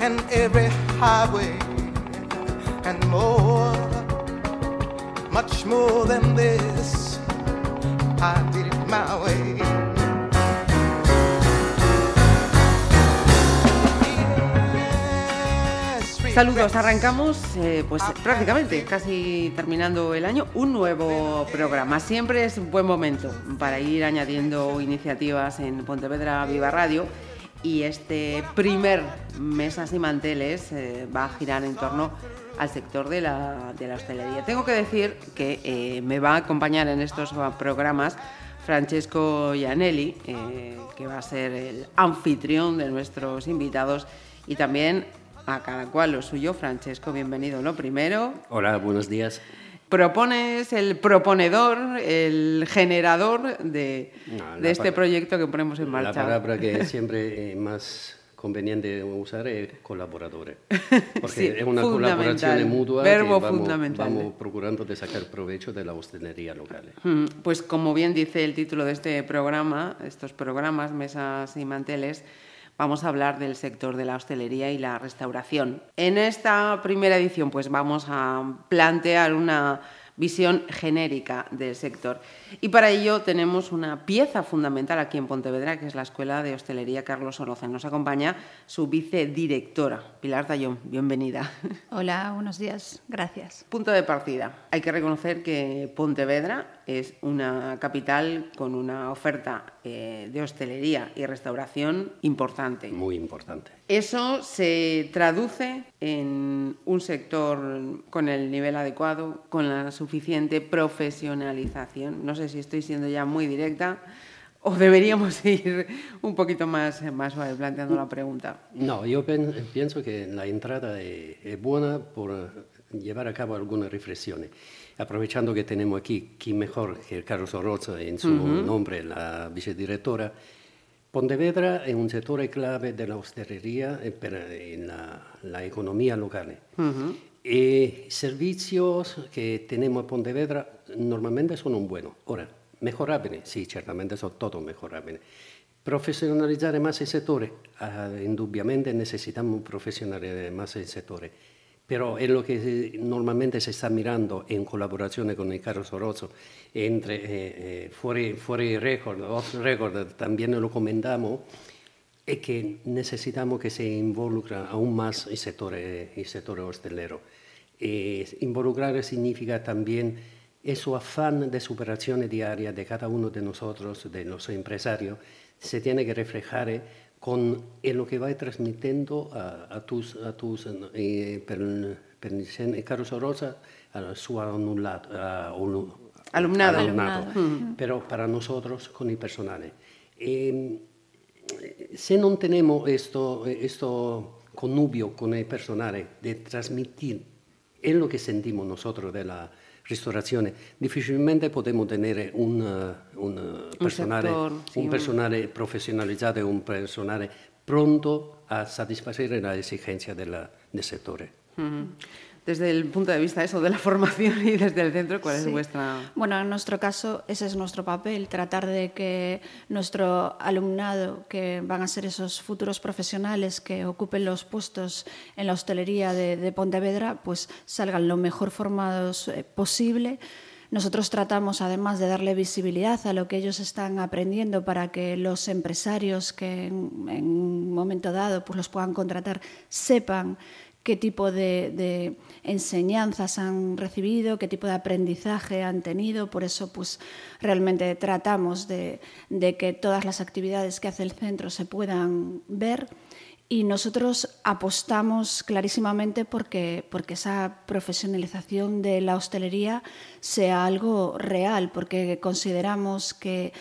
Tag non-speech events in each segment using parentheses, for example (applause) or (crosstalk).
and every highway and more, much more than this. I did it my way. Saludos, arrancamos eh, pues prácticamente casi terminando el año un nuevo programa. Siempre es un buen momento para ir añadiendo iniciativas en Pontevedra Viva Radio y este primer Mesas y Manteles eh, va a girar en torno al sector de la, de la hostelería. Tengo que decir que eh, me va a acompañar en estos programas Francesco Ianelli, que va a ser el anfitrión de nuestros invitados y también a cada cual lo suyo. Francesco, bienvenido. Lo primero. Hola, buenos días. Propones el proponedor, el generador de, este proyecto que ponemos en marcha. La palabra que (laughs) siempre es más conveniente usar es colaboradores. (laughs) Porque es una colaboración mutua Verbo que vamos, vamos procurando de sacar provecho de la hostelería local. Mm, Pues como bien dice el título de este programa, estos programas, mesas y manteles, vamos a hablar del sector de la hostelería y la restauración. En esta primera edición pues vamos a plantear una visión genérica del sector. Y para ello tenemos una pieza fundamental aquí en Pontevedra, que es la Escuela de Hostelería Carlos Oroza. Nos acompaña su vicedirectora, Pilar Tallón. Bienvenida. Hola, buenos días. Gracias. Punto de partida. Hay que reconocer que Pontevedra es una capital con una oferta eh, de hostelería y restauración importante. Muy importante. Eso se traduce en un sector con el nivel adecuado, con la suficiente profesionalización. No sé si estoy siendo ya muy directa o (laughs) deberíamos ir un poquito más, más suave planteando la pregunta. No, yo pienso que la entrada es, es buena por llevar a cabo algunas reflexiones. Aprovechando que tenemos aquí, quién mejor que Carlos Orozco en su nombre, la vicedirectora, Pontevedra è un settore clave della hosteleria e per eh, la, la economia locale. E i servizi che tenemos a Pontevedra normalmente sono buoni. Ora, mejorabili, sì, certamente sono tutto mejorabili. Professionalizzare más il settore, ah, indubbiamente necesitamos professionalizzare más il settore. Pero es lo que normalmente se está mirando en colaboración con el Carlos Orozco, entre eh, eh, fuori, fuori record, off record, también lo comentamos, es que necesitamos que se involucre aún más el sector, eh, el sector hostelero. Eh, involucrar significa también ese afán de superación diaria de cada uno de nosotros, de los empresarios, se tiene que reflejar eh, con en lo que va transmitiendo a, a tus, a tus eh, per, per il Carlos Rosa, al suo anulato, a, unu- Alumnado. al Alumnado. pero para nosotros con el personal. Eh, se non tenemos esto, esto connubio con el personal de transmitir en lo que sentimos nosotros de la restaurazione, difficilmente potremo tenere un, uh, un, uh, personale, sector, sì, un un- personale professionalizzato e un personale pronto a satisfacer la esigenza della- del settore. Ujú. Desde el punto de vista eso de la (laughs) formación y desde el centro, ¿cuál es Sí. vuestra Bueno, en nuestro caso ese es nuestro papel, tratar de que nuestro alumnado, que van a ser esos futuros profesionales que ocupen los puestos en la hostelería de, de Pontevedra, pues salgan lo mejor formados eh, posible. Nosotros tratamos además de darle visibilidad a lo que ellos están aprendiendo para que los empresarios que en, en un momento dado pues los puedan contratar sepan qué tipo de, enseñanzas han recibido, qué tipo de aprendizaje han tenido. Por eso, pues realmente tratamos de, de que todas las actividades que hace el centro se puedan ver. Y nosotros apostamos clarísimamente porque, porque esa profesionalización de la hostelería sea algo real, porque consideramos que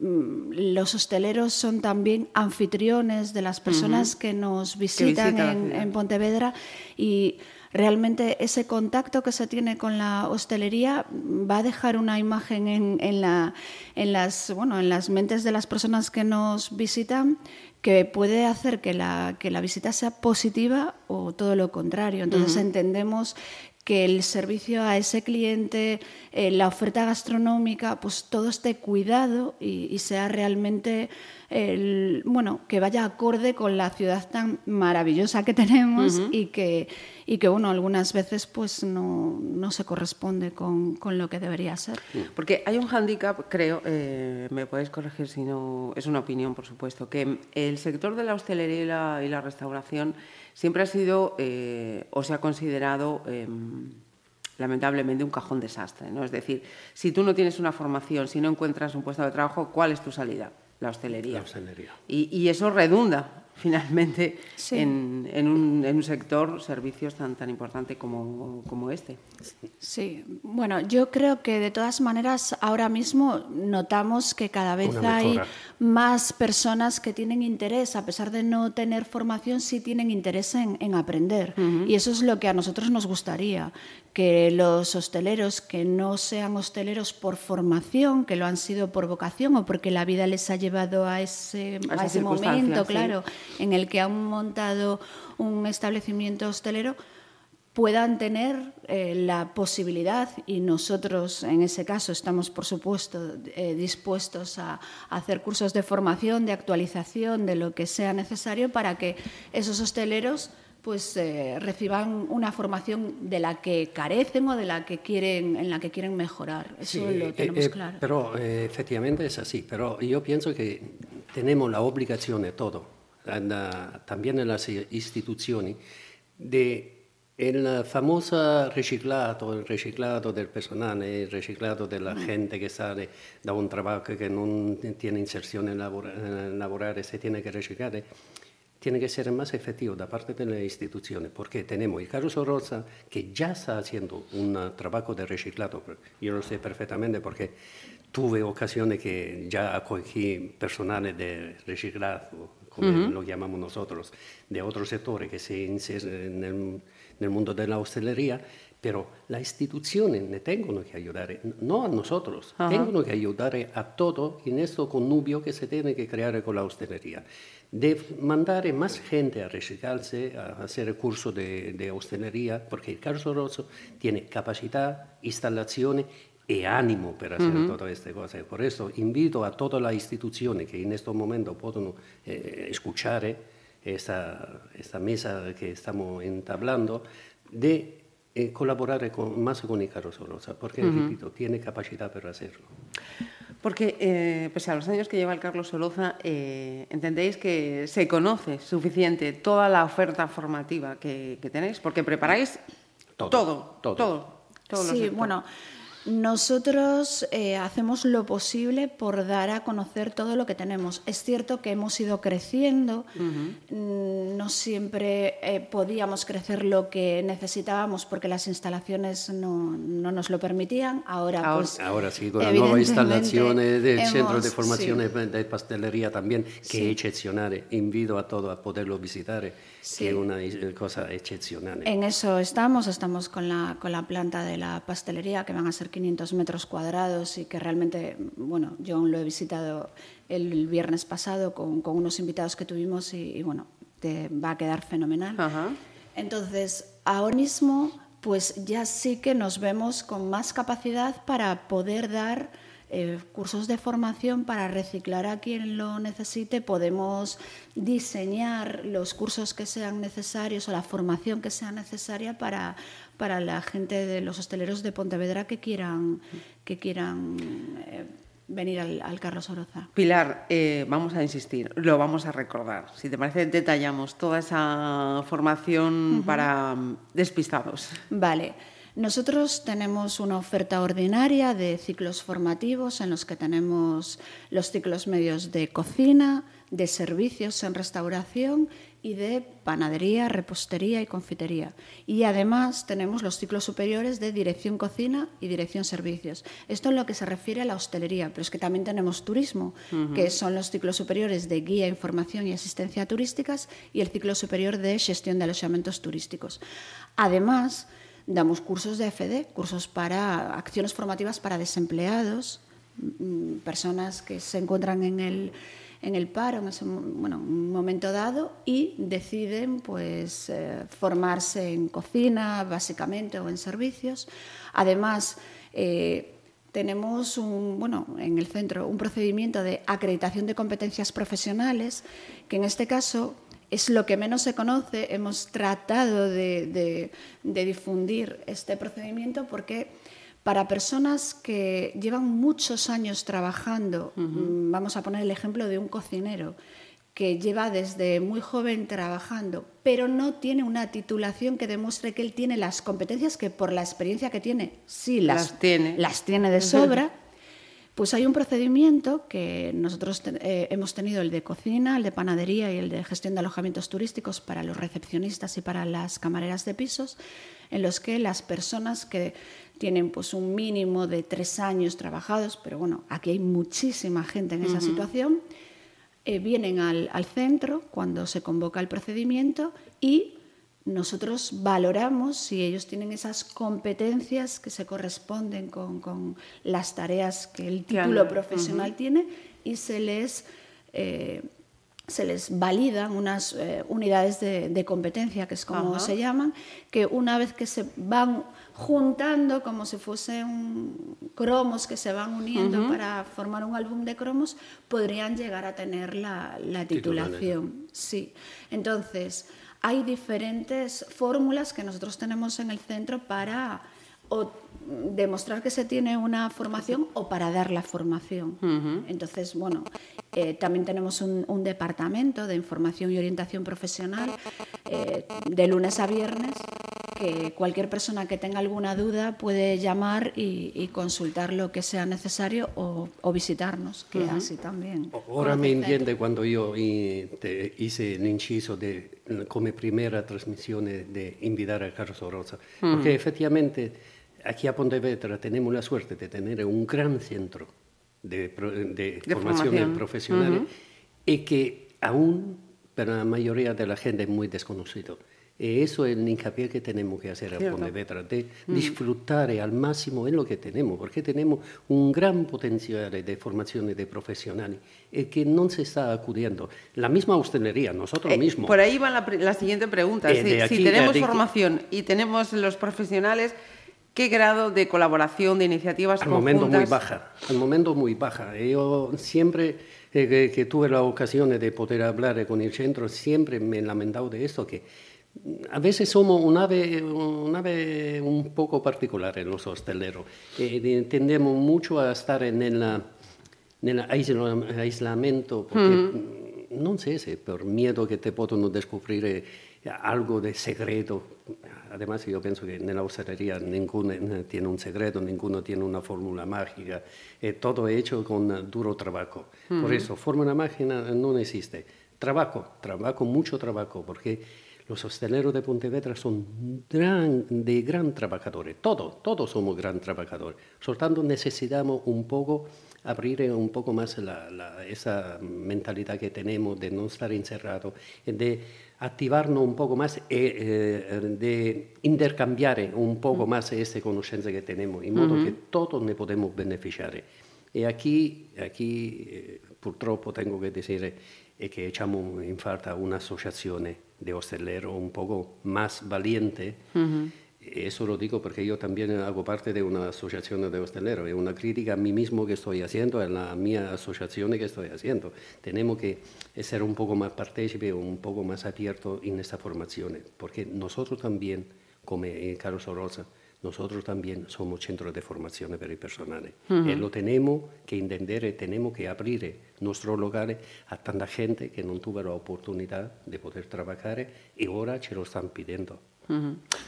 los hosteleros son también anfitriones de las personas que nos visitan en, en Pontevedra. Y realmente ese contacto que se tiene con la hostelería va a dejar una imagen en, en, la, en, las, bueno, en las mentes de las personas que nos visitan que puede hacer que la, que la visita sea positiva o todo lo contrario. Entonces entendemos que el servicio a ese cliente, eh, la oferta gastronómica, pues todo esté cuidado y, sea realmente, el, bueno, que vaya acorde con la ciudad tan maravillosa que tenemos y, que, y que, bueno, algunas veces pues no, no se corresponde con, con, lo que debería ser. Porque hay un hándicap, creo, eh, me podéis corregir si no, es una opinión, por supuesto, que el sector de la hostelería y la, y la restauración siempre ha sido eh, o se ha considerado em, lamentablemente un cajón desastre. ¿no? Es decir, si tú no tienes una formación, si no encuentras un puesto de trabajo, ¿cuál es tu salida? La hostelería. La hostelería. Y, y eso redunda (laughs) finalmente sí. en, en, un, en, un, sector, servicios tan, tan importante como, como, este. Sí, bueno, yo creo que de todas maneras ahora mismo notamos que cada vez hay más personas que tienen interés, a pesar de no tener formación, sí tienen interés en, en aprender. Uh -huh. Y eso es lo que a nosotros nos gustaría, que los hosteleros que no sean hosteleros por formación, que lo han sido por vocación o porque la vida les ha llevado a ese, a a ese momento, claro, sí. En el que han montado un establecimiento hostelero, puedan tener eh, la posibilidad, y nosotros en ese caso estamos, por supuesto, eh, dispuestos a, a, hacer cursos de formación, de actualización, de lo que sea necesario para que esos hosteleros pues eh, reciban una formación de la que carecen o de la que quieren en la que quieren mejorar. Eso sí, lo tenemos claro. pero efectivamente es así pero yo pienso que tenemos la obligación de todo también en las instituciones de el famoso reciclado, el reciclado del personal, el reciclado de la gente que sale da un trabajo que no tiene inserción en laboral, se tiene que reciclar tiene que ser más efectivo da parte de las instituciones, porque tenemos el Carlos Rosa, que ya está haciendo un trabajo de reciclado. Yo lo sé perfectamente porque tuve ocasiones que ya acogí personales de reciclado, como uh -huh. lo llamamos nosotros, de otros sectores que se insertan en el, mundo de la hostelería, pero las instituciones ne tengono que ayudar, no a nosotros, uh -huh. que ayudar a todo en este connubio que se tiene que crear con la hostelería de mandar más gente a reciclarse, a hacer cursos de, de, hostelería, porque el Carlos Rosso tiene capacidad, instalaciones y ánimo para hacer uh -huh. todas estas cosas. Por eso invito a todas las instituciones que en este momento pueden eh, escuchar eh, esta, esta mesa que estamos entablando, de eh, colaborar con, más con el Carlos Rosso, porque, uh -huh. repito, tiene capacidad para hacerlo. Porque, eh, pese a los años que lleva el Carlos Soloza, eh, entendéis que se conoce suficiente toda la oferta formativa que, que tenéis, porque preparáis todo, todo, todo. todo, todo sí, bueno, nosotros eh, hacemos lo posible por dar a conocer todo lo que tenemos. Es cierto que hemos ido creciendo, uh -huh. no siempre eh, podíamos crecer lo que necesitábamos porque las instalaciones no, no nos lo permitían. Ahora, ahora, pues, ahora sí, con las nuevas instalaciones del hemos, Centro de Formación sí. de Pastelería también, que sí. es excepcional. Invito a todos a poderlo visitar, sí. que es una cosa excepcional. En eso estamos, estamos con la, con la planta de la pastelería, que van a ser 500 metros cuadrados y que realmente, bueno, yo lo he visitado el viernes pasado con, con unos invitados que tuvimos y, y bueno, te va a quedar fenomenal. Ajá. Entonces, ahora mismo, pues ya sí que nos vemos con más capacidad para poder dar eh, cursos de formación para reciclar a quien lo necesite. Podemos diseñar los cursos que sean necesarios o la formación que sea necesaria para, para la gente de los hosteleros de Pontevedra que quieran, que quieran eh, venir al, al, Carlos Oroza. Pilar, eh, vamos a insistir, lo vamos a recordar. Si te parece, detallamos toda esa formación uh -huh. para despistados. Vale. Nosotros tenemos una oferta ordinaria de ciclos formativos en los que tenemos los ciclos medios de cocina, de servicios en restauración y de panadería, repostería y confitería. Y además tenemos los ciclos superiores de dirección cocina y dirección servicios. Esto en lo que se refiere a la hostelería, pero es que también tenemos turismo, que son los ciclos superiores de guía, información y asistencia turísticas y el ciclo superior de gestión de alojamientos turísticos. Además, damos cursos de FD, cursos para acciones formativas para desempleados, mm, personas que se encuentran en el en el paro en ese bueno, un momento dado y deciden pues, eh, formarse en cocina básicamente o en servicios. Además, eh, tenemos un, bueno, en el centro un procedimiento de acreditación de competencias profesionales que en este caso es lo que menos se conoce. Hemos tratado de, de difundir este procedimiento porque para personas que llevan muchos años trabajando, mm, vamos a poner el ejemplo de un cocinero que lleva desde muy joven trabajando, pero no tiene una titulación que demuestre que él tiene las competencias que por la experiencia que tiene, sí las, tiene. las tiene de sobra. Pues hay un procedimiento que nosotros eh, hemos tenido, el de cocina, el de panadería y el de gestión de alojamientos turísticos para los recepcionistas y para las camareras de pisos, en los que las personas que tienen pues un mínimo de tres años trabajados, pero bueno, aquí hay muchísima gente en esa situación, eh, vienen al, al centro cuando se convoca el procedimiento y nosotros valoramos si ellos tienen esas competencias que se corresponden con, las tareas que el título profesional tiene y se les, eh, se les validan unas eh, unidades de, competencia, que es como se llaman, que una vez que se van juntando como si fuesen cromos que se van uniendo para formar un álbum de cromos, podrían llegar a tener la, la titulación. Sí. Entonces, hay diferentes fórmulas que nosotros tenemos en el centro para demostrar que se tiene una formación o para dar la formación. Entonces, bueno, eh, también tenemos un, departamento de información y orientación profesional eh, de lunes a viernes que cualquier persona que tenga alguna duda puede llamar y, consultar lo que sea necesario o, visitarnos, que así también. Ahora me entiende cuando yo hice el inciso de como primera transmisión de invitar a Carlos Oroza, porque efectivamente aquí a Pontevedra tenemos la suerte de tener un gran centro de, de, formación, profesional y que aún para la mayoría de la gente es muy desconocido. Y eso es el hincapié que tenemos que hacer a Pontevedra, de disfrutar al máximo en lo que tenemos, porque tenemos un gran potencial de formación de profesionales y que no se está acudiendo. La misma hostelería, nosotros eh, mismos. Por ahí va la, siguiente pregunta. Eh, si, tenemos formación y tenemos los profesionales, ¿Qué grado de colaboración, de iniciativas al momento muy baja, al momento muy baja. Yo siempre eh, que, tuve la ocasión de poder hablar con el centro, siempre me he lamentado de esto, que a veces somos un ave, un ave un poco particular en los hosteleros. Eh, tendemos mucho a estar en el, en aislamiento, porque, no sé, por miedo que te puedan descubrir eh, algo de secreto. Además, yo pienso que en la hostelería ninguno tiene un secreto, ninguno tiene una fórmula mágica. Eh, todo hecho con duro trabajo. Por eso, fórmula mágica no existe. Trabajo, trabajo, mucho trabajo, porque los hosteleros de Pontevedra son de gran trabajadores. Todos, todos somos gran trabajadores. Por tanto, necesitamos un poco abrir un poco más esa mentalidad que tenemos de no estar encerrado, de activarnos un poco más y eh, de intercambiar un poco mm. más esa conocimiento que tenemos, in modo que todos ne podemos beneficiar. Y aquí, aquí eh, purtroppo tengo que decir eh, que echamos en falta una asociación de hosteleros un poco más valiente, eso lo digo porque yo también hago parte de una asociación de hosteleros. Es una crítica a mí mismo que estoy haciendo, a la mía asociación que estoy haciendo. Tenemos que ser un poco más partícipe, un poco más abierto en esta formación, porque nosotros también, como Carlos Orosa, nosotros también somos centros de formación para el personal. Y lo tenemos que entender, tenemos que abrir nuestros lugares a tanta gente que no tuvo la oportunidad de poder trabajar y ahora se lo están pidiendo.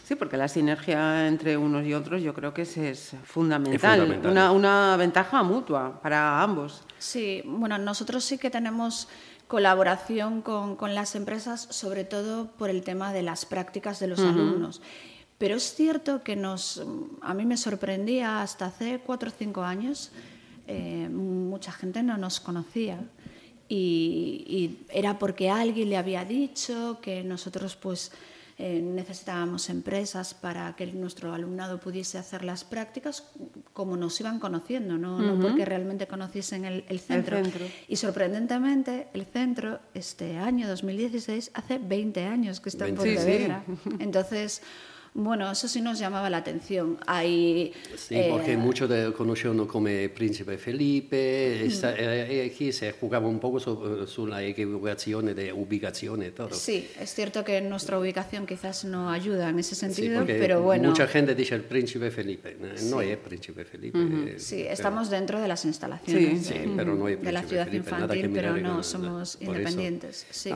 Sí, porque la sinergia entre unos y otros yo creo que es, fundamental, Una, una, ventaja mutua para ambos. Sí, bueno, nosotros sí que tenemos colaboración con, con las empresas, sobre todo por el tema de las prácticas de los alumnos. Pero es cierto que nos, a mí me sorprendía hasta hace cuatro o cinco años, eh, mucha gente no nos conocía. Y, y, era porque alguien le había dicho que nosotros pues eh, necesitábamos empresas para que nuestro alumnado pudiese hacer las prácticas como nos iban conociendo, no, no porque realmente conociesen el, el, centro. Y sorprendentemente, el centro, este año 2016, hace 20 años que está en Pontevedra. (laughs) Entonces, bueno, eso sí nos llamaba la atención. Hay, sí, porque eh, muchos conocieron como Príncipe Felipe, mm. eh, aquí se jugaba un poco sobre, la equivocación de ubicación y todo. Sí, es cierto que nuestra ubicación quizás no ayuda en ese sentido, pero bueno. Mucha gente dice el Príncipe Felipe, no es Príncipe Felipe. Sí, estamos dentro de las instalaciones sí, pero no de la ciudad infantil, pero no somos independientes. Sí.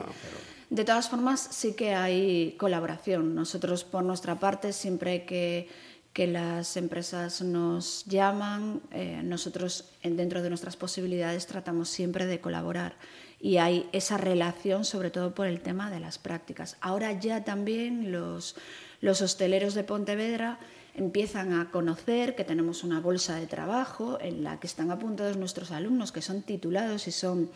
De todas formas, sí que hay colaboración. Nosotros, por nuestra parte, siempre que, las empresas nos llaman, eh, nosotros, dentro de nuestras posibilidades, tratamos siempre de colaborar. Y hay esa relación, sobre todo por el tema de las prácticas. Ahora ya también los, los hosteleros de Pontevedra empiezan a conocer que tenemos una bolsa de trabajo en la que están apuntados nuestros alumnos, que son titulados y son,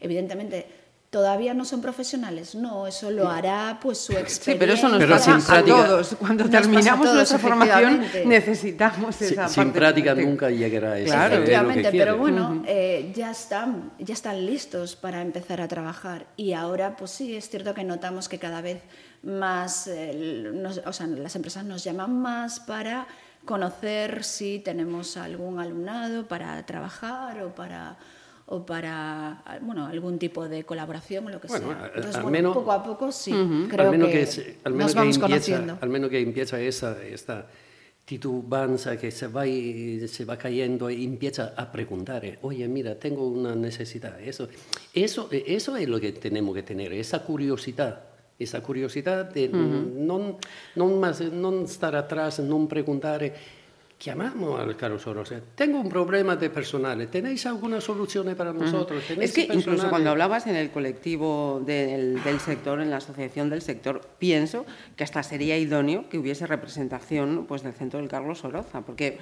evidentemente, todavía no son profesionales. No, eso lo hará pues su experiencia. Sí, pero eso nos pasa a todos. Cuando terminamos nuestra formación necesitamos esa sí, Sin práctica nunca llegará a eso. Claro, efectivamente, pero bueno, eh, ya, están, ya están listos para empezar a trabajar. Y ahora, pues sí, es cierto que notamos que cada vez más, eh, o sea, las empresas nos llaman más para conocer si tenemos algún alumnado para trabajar o para o para bueno, algún tipo de colaboración o lo que sea. Entonces, al menos, poco a poco sí, creo que, al menos nos vamos empieza, conociendo. Al menos que empieza esa, esta titubanza que se va, y, se va cayendo y empieza a preguntar, oye, mira, tengo una necesidad. Eso, eso, eso es lo que tenemos que tener, esa curiosidad. Esa curiosidad de no, no, más, no estar atrás, no preguntar Chiamiamo al caro Soros. Tengo un problema de personal. ¿Tenéis alguna solución para nosotros? Es que incluso cuando hablabas en el colectivo del, sector, en la asociación del sector, pienso que hasta sería idóneo que hubiese representación pues, del centro del Carlos Soroza, porque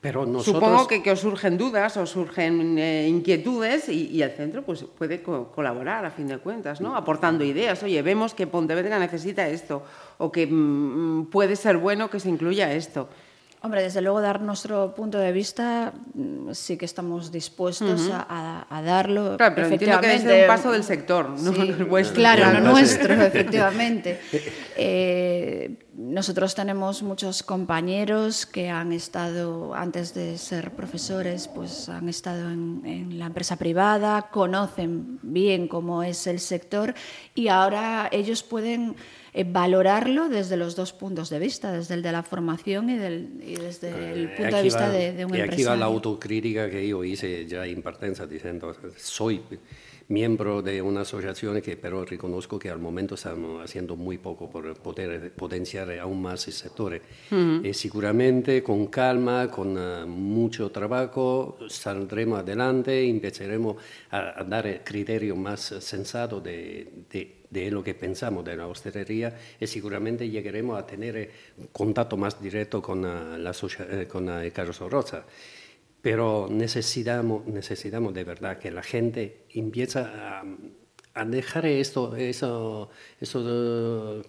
pero Supongo que, que, os surgen dudas, os surgen eh, inquietudes y, el centro pues, puede colaborar a fin de cuentas, ¿no? aportando ideas. Oye, vemos que Pontevedra necesita esto o que mm, puede ser bueno que se incluya esto. Hombre, desde luego dar nuestro punto de vista mm, sí que estamos dispuestos a, darlo. Claro, pero entiendo que es un paso del sector, no Claro, no nuestro, (laughs) efectivamente. Eh, nosotros tenemos muchos compañeros que han estado, antes de ser profesores, pues han estado en, en la empresa privada, conocen bien cómo es el sector y ahora ellos pueden eh, valorarlo desde los dos puntos de vista, desde el de la formación y, del, y desde eh, el punto de vista de, de, un y aquí va la autocrítica que yo hice ya en partenza diciendo, soy miembro de una asociación que pero reconozco que al momento estamos haciendo muy poco por poder potenciar aún más el sector. Y seguramente con calma, con uh, mucho trabajo, saldremos adelante y empezaremos a, a dar criterio más sensato de, de de lo que pensamos de la hostelería y seguramente llegaremos a tener eh, contacto más directo con, eh, la, eh, con el Carlos Rosa. Pero necesitamos, necesitamos de verdad que la gente empiece a, dejar esto, eso, eso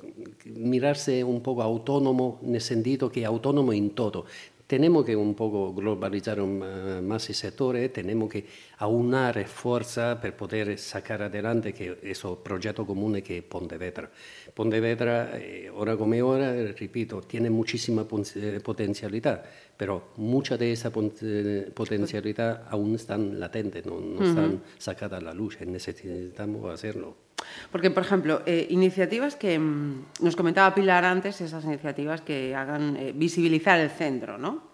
mirarse un poco autónomo en el sentido que autónomo en todo tenemos que un poco globalizar más el sector, tenemos que aunar fuerza para poder sacar adelante que esos proyectos comunes que Pontevedra. Pontevedra, eh, ahora como ahora, repito, tiene muchísima eh, potencialidad, pero mucha de esa eh, potencialidad aún están latentes, no, están sacadas a la luz, necesitamos hacerlo. Porque, por ejemplo, eh, iniciativas que mm, nos comentaba Pilar antes, esas iniciativas que hagan eh, visibilizar el centro, ¿no?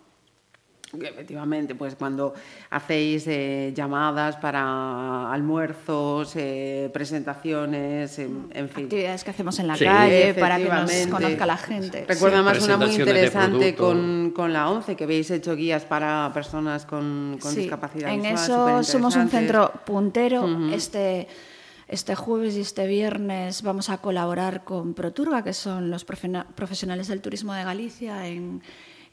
Efectivamente, pues cuando hacéis eh, llamadas para almuerzos, eh, presentaciones, en, en, fin. Actividades que hacemos en la sí, calle para que nos conozca la gente. Recuerda sí. más una muy interesante con, con, la ONCE, que habéis hecho guías para personas con, con sí. discapacidad En visual, eso somos un centro puntero. Uh -huh. Este este jueves y este viernes vamos a colaborar con Proturga, que son los profesionales del turismo de Galicia, en,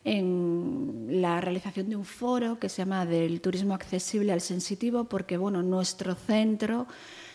la realización de un foro que se llama del turismo accesible al sensitivo, porque bueno, nuestro centro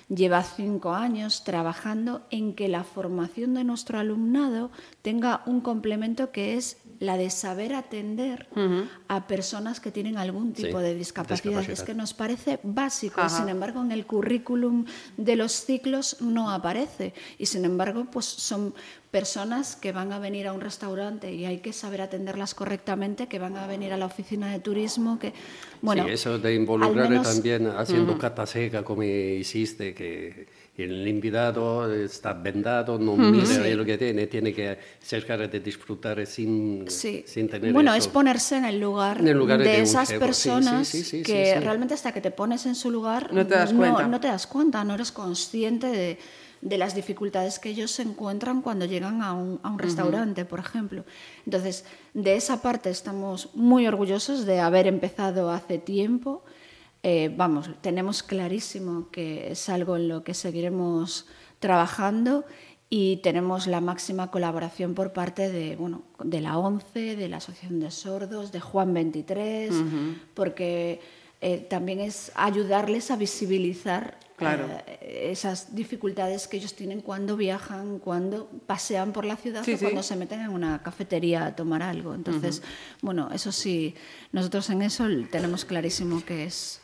lleva cinco años trabajando en que la formación de nuestro alumnado tenga un complemento que es la de saber atender uh -huh. a personas que tienen algún tipo sí, de discapacidad. discapacidad. Es que nos parece básico, Ajá. sin embargo en el currículum de los ciclos no aparece y sin embargo pues son personas que van a venir a un restaurante y hay que saber atenderlas correctamente, que van a venir a la oficina de turismo, que bueno, sí, eso de involucrar menos... también haciendo uh -huh. cata seca como hiciste que el invitado está vendado, no mira sí. lo que tiene, tiene que cercar de disfrutar sin, sí. sin tener Bueno, eso. es ponerse en el lugar, en el lugar de, de, esas jefe. personas sí, sí, que realmente hasta que te pones en su lugar no te das cuenta, no, no te das cuenta, no eres consciente de, de, las dificultades que ellos se encuentran cuando llegan a un, a un restaurante, uh -huh. por ejemplo. Entonces, de esa parte estamos muy orgullosos de haber empezado hace tiempo eh, vamos, tenemos clarísimo que es algo en lo que seguiremos trabajando y tenemos la máxima colaboración por parte de, bueno, de la ONCE, de la Asociación de Sordos, de Juan 23, uh -huh. porque eh, también es ayudarles a visibilizar claro. eh, esas dificultades que ellos tienen cuando viajan, cuando pasean por la ciudad sí, o cuando se meten en una cafetería a tomar algo. Entonces, uh -huh. bueno, eso sí, nosotros en eso tenemos clarísimo que es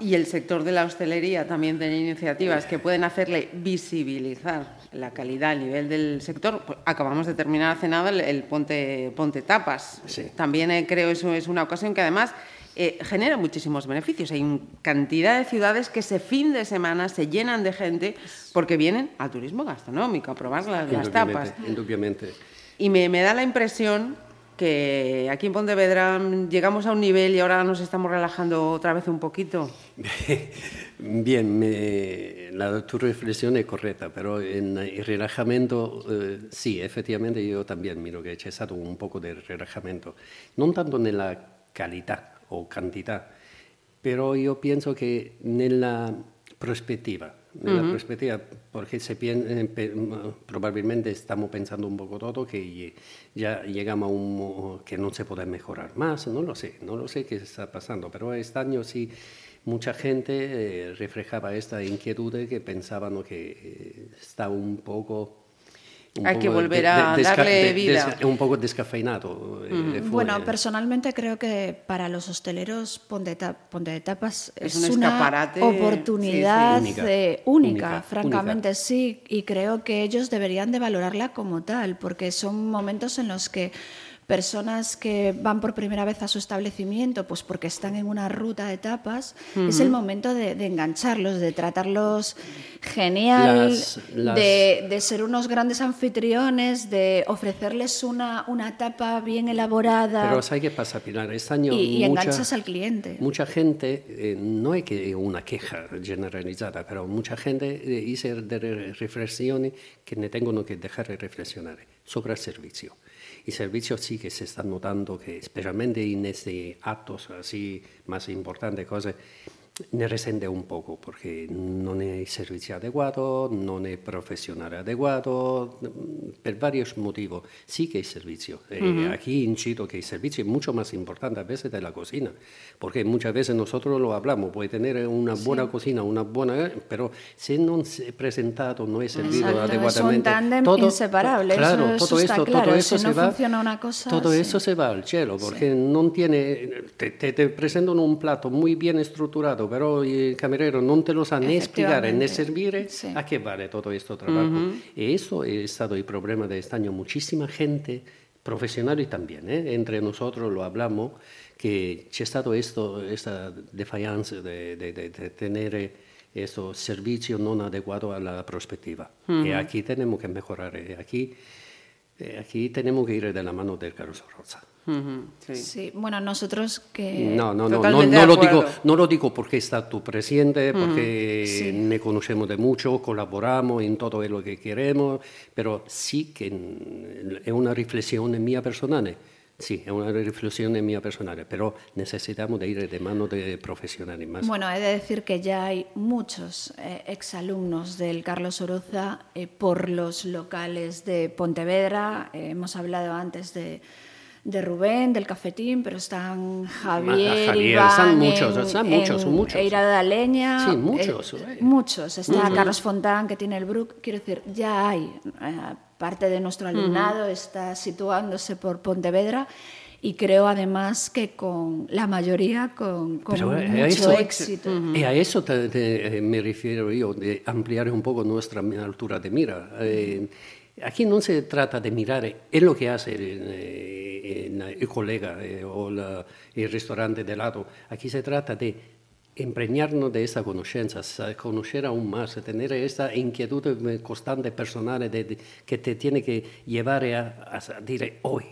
y el sector de la hostelería también tiene iniciativas que pueden hacerle visibilizar la calidad, el nivel del sector. Pues acabamos de terminar hace nada el, el Ponte, Ponte Tapas. Sí. También eh, creo eso es una ocasión que además eh, genera muchísimos beneficios. Hay cantidad de ciudades que ese fin de semana se llenan de gente porque vienen al turismo gastronómico a probar las, las tapas. Indudablemente. Y me, me da la impresión que aquí en Pontevedra llegamos a un nivel y ahora nos estamos relajando otra vez un poquito. (laughs) Bien, me, la, tu reflexión es correcta, pero en el relajamiento, eh, sí, efectivamente yo también miro que c'è stato un poco de relajamiento, non tanto nella qualità o cantidad, pero yo pienso que nella prospettiva, nella uh -huh. prospettiva, porque se probablemente estamos pensando un poco todo que ya llegamos a un que no se puede mejorar más, no lo sé, no lo sé qué está pasando, pero este año sí mucha gente eh, reflejaba esta inquietud de que pensaban que eh, está un poco un Hay que volver a de, de, darle vida. un poco descafeinado. Mm. Uh -huh. bueno, personalmente creo que para los hosteleros Ponte, de Tapas es, es un una oportunidad sí, sí. Única, eh, única, única, francamente única. sí, y creo que ellos deberían de valorarla como tal, porque son momentos en los que personas que van por primera vez a su establecimiento, pues porque están en una ruta de tapas, uh -huh. es el momento de, de, engancharlos, de tratarlos genial, las, las... De, de, ser unos grandes anfitriones, de ofrecerles una, una tapa bien elaborada. Pero ¿sabes qué pasa, Pilar? Este año y, y mucha, enganchas al cliente. Mucha gente, eh, no es que una queja generalizada, pero mucha gente eh, de reflexiones que ne tengono que dejar de reflexionar sobre el servicio. Y servicios sí que se están notando que, especialmente en estos actos así más importantes, cosas, ne risente un poco perché non è servizio adeguato, non è profesional adeguato, per vari motivi. Sí que hay servicio. Uh -huh. eh, aquí incido que el servicio es mucho más importante a veces de la cocina, porque muchas veces nosotros lo hablamos, puede tener una buena sí. cocina, una buena, pero si no es presentado, no es servido Exacto, adecuadamente. Es un todo, inseparable, claro, eso, todo eso esto, claro. todo eso si se no va, una cosa, todo sí. eso se va al cielo, porque sí. no tiene, te, te, te presentan un plato muy bien estructurado, però il cameriere non te lo sa né spiegare né servire, sí. ¿a qué vale todo este trabajo? Uh -huh. Y eso ha estado el problema de este año. Muchísima gente, profesionales también, ¿eh? entre nosotros lo hablamos, que c'è stato esto, esta defiance de, de, de, de tener estos servicios no adecuados a la perspectiva. Y aquí tenemos que mejorar. Y aquí, eh, aquí tenemos que ir de la mano del Carlos Rosa. Sí. Sí, bueno, nosotros que... No, no, no, no, no lo digo, no lo digo porque está tu presidente, porque Sí. ne conocemos de mucho, colaboramos en todo lo que queremos, pero sí que es una reflexión mía personal. Sí, es una reflexión mía personal, pero necesitamos de ir de mano de profesionales más. Bueno, he de decir que ya hay muchos eh, exalumnos del Carlos Oroza eh, por los locales de Pontevedra. Eh, hemos hablado antes de, de Rubén, del cafetín, pero están Javier, Javier, Iván, están muchos, en- están muchos, en muchos. Eira de Leña. Sí, muchos, eh. muchos. Está Carlos Fontán, que tiene el Brook. Quiero decir, ya hay. eh, parte de nuestro alumnado está situándose por Pontevedra. Y creo además que con la mayoría con, con eh, mucho eso- éxito. Y a eso te- te- eh, me refiero yo, de ampliar un poco nuestra altura de mira. Eh, aquí no se trata de mirar en lo que hace el, eh, el- el colega eh, o la- el restaurante de lado. Aquí se trata de impregnarnos de esa conoscenza, conocer aún más, tener esta inquietud eh, constante personal de- de- que te tiene que llevar a, a decir, hoy,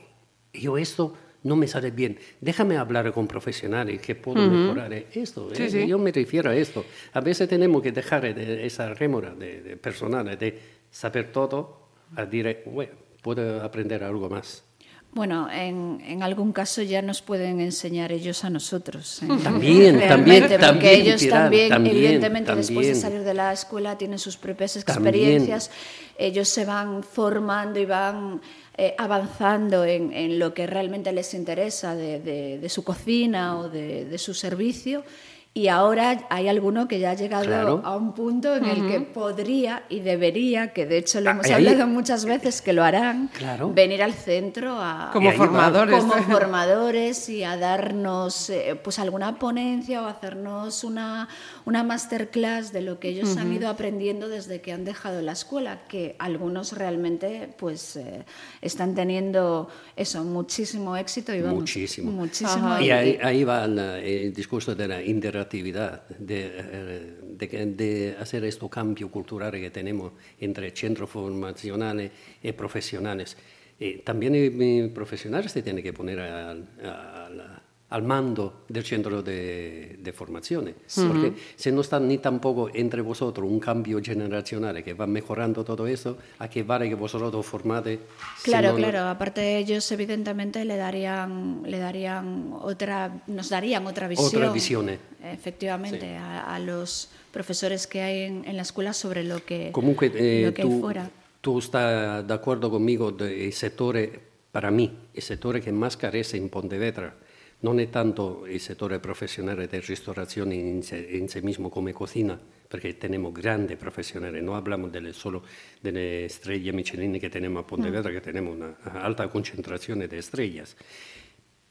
yo esto no me sale bien, déjame hablar con profesionales que puedo mejorar esto. Sí, eh, sí. Yo me refiero a esto. A veces tenemos que dejar de esa rémora de, de personal, de saber todo, a decir, bueno, puedo aprender algo más. Bueno, en, en algún caso ya nos pueden enseñar ellos a nosotros. ¿eh? (laughs) También, también, porque también, ellos Pilar, también, también, evidentemente, después de también. salir de la escuela tienen sus propias También. experiencias. Ellos se van formando y van eh, avanzando en, en lo que realmente les interesa de, de- de su cocina o de, de su servicio. Y ahora hay alguno que ya ha llegado Claro. a un punto en el que podría y debería, que de hecho lo Ah, hemos ahí- hablado muchas veces que lo harán, Claro. venir al centro a, Como formadores. como formadores y a darnos eh, pues alguna ponencia o hacernos una, una masterclass de lo que ellos han ido aprendiendo desde que han dejado la escuela, que algunos realmente pues eh, están teniendo eso, muchísimo éxito y vamos, Muchísimo. muchísimo Ajá. Y ahí, ahí va la- el discurso de la interactividad, de, eh, de, de hacer este cambio cultural que tenemos entre centros formacionales y profesionales. Eh, también los profesionales se tienen que poner al, al- al mando del centro de, de formación, porque si no están ni tampoco entre vosotros un cambio generacional que va mejorando todo eso, ¿a qué vale que vosotros formate? si Claro, no- no- claro. Aparte ellos evidentemente le darían, le darían otra, nos darían otra visión. Otra visión, eh. Efectivamente, a, a los profesores que hay en, en la escuela sobre lo que, Comunque eh, lo que hay tu, fuera. tu stai d'accordo conmigo del settore, per me, il settore che más carece in Pontevedra non è tanto il settore professionale della ristorazione in sé, in sé mismo come cocina, perché tenemos grandi professionali, non hablamos delle, solo delle estrelle Michelin che tenemos a Pontevedra, che tenemos una alta concentrazione di estrellas,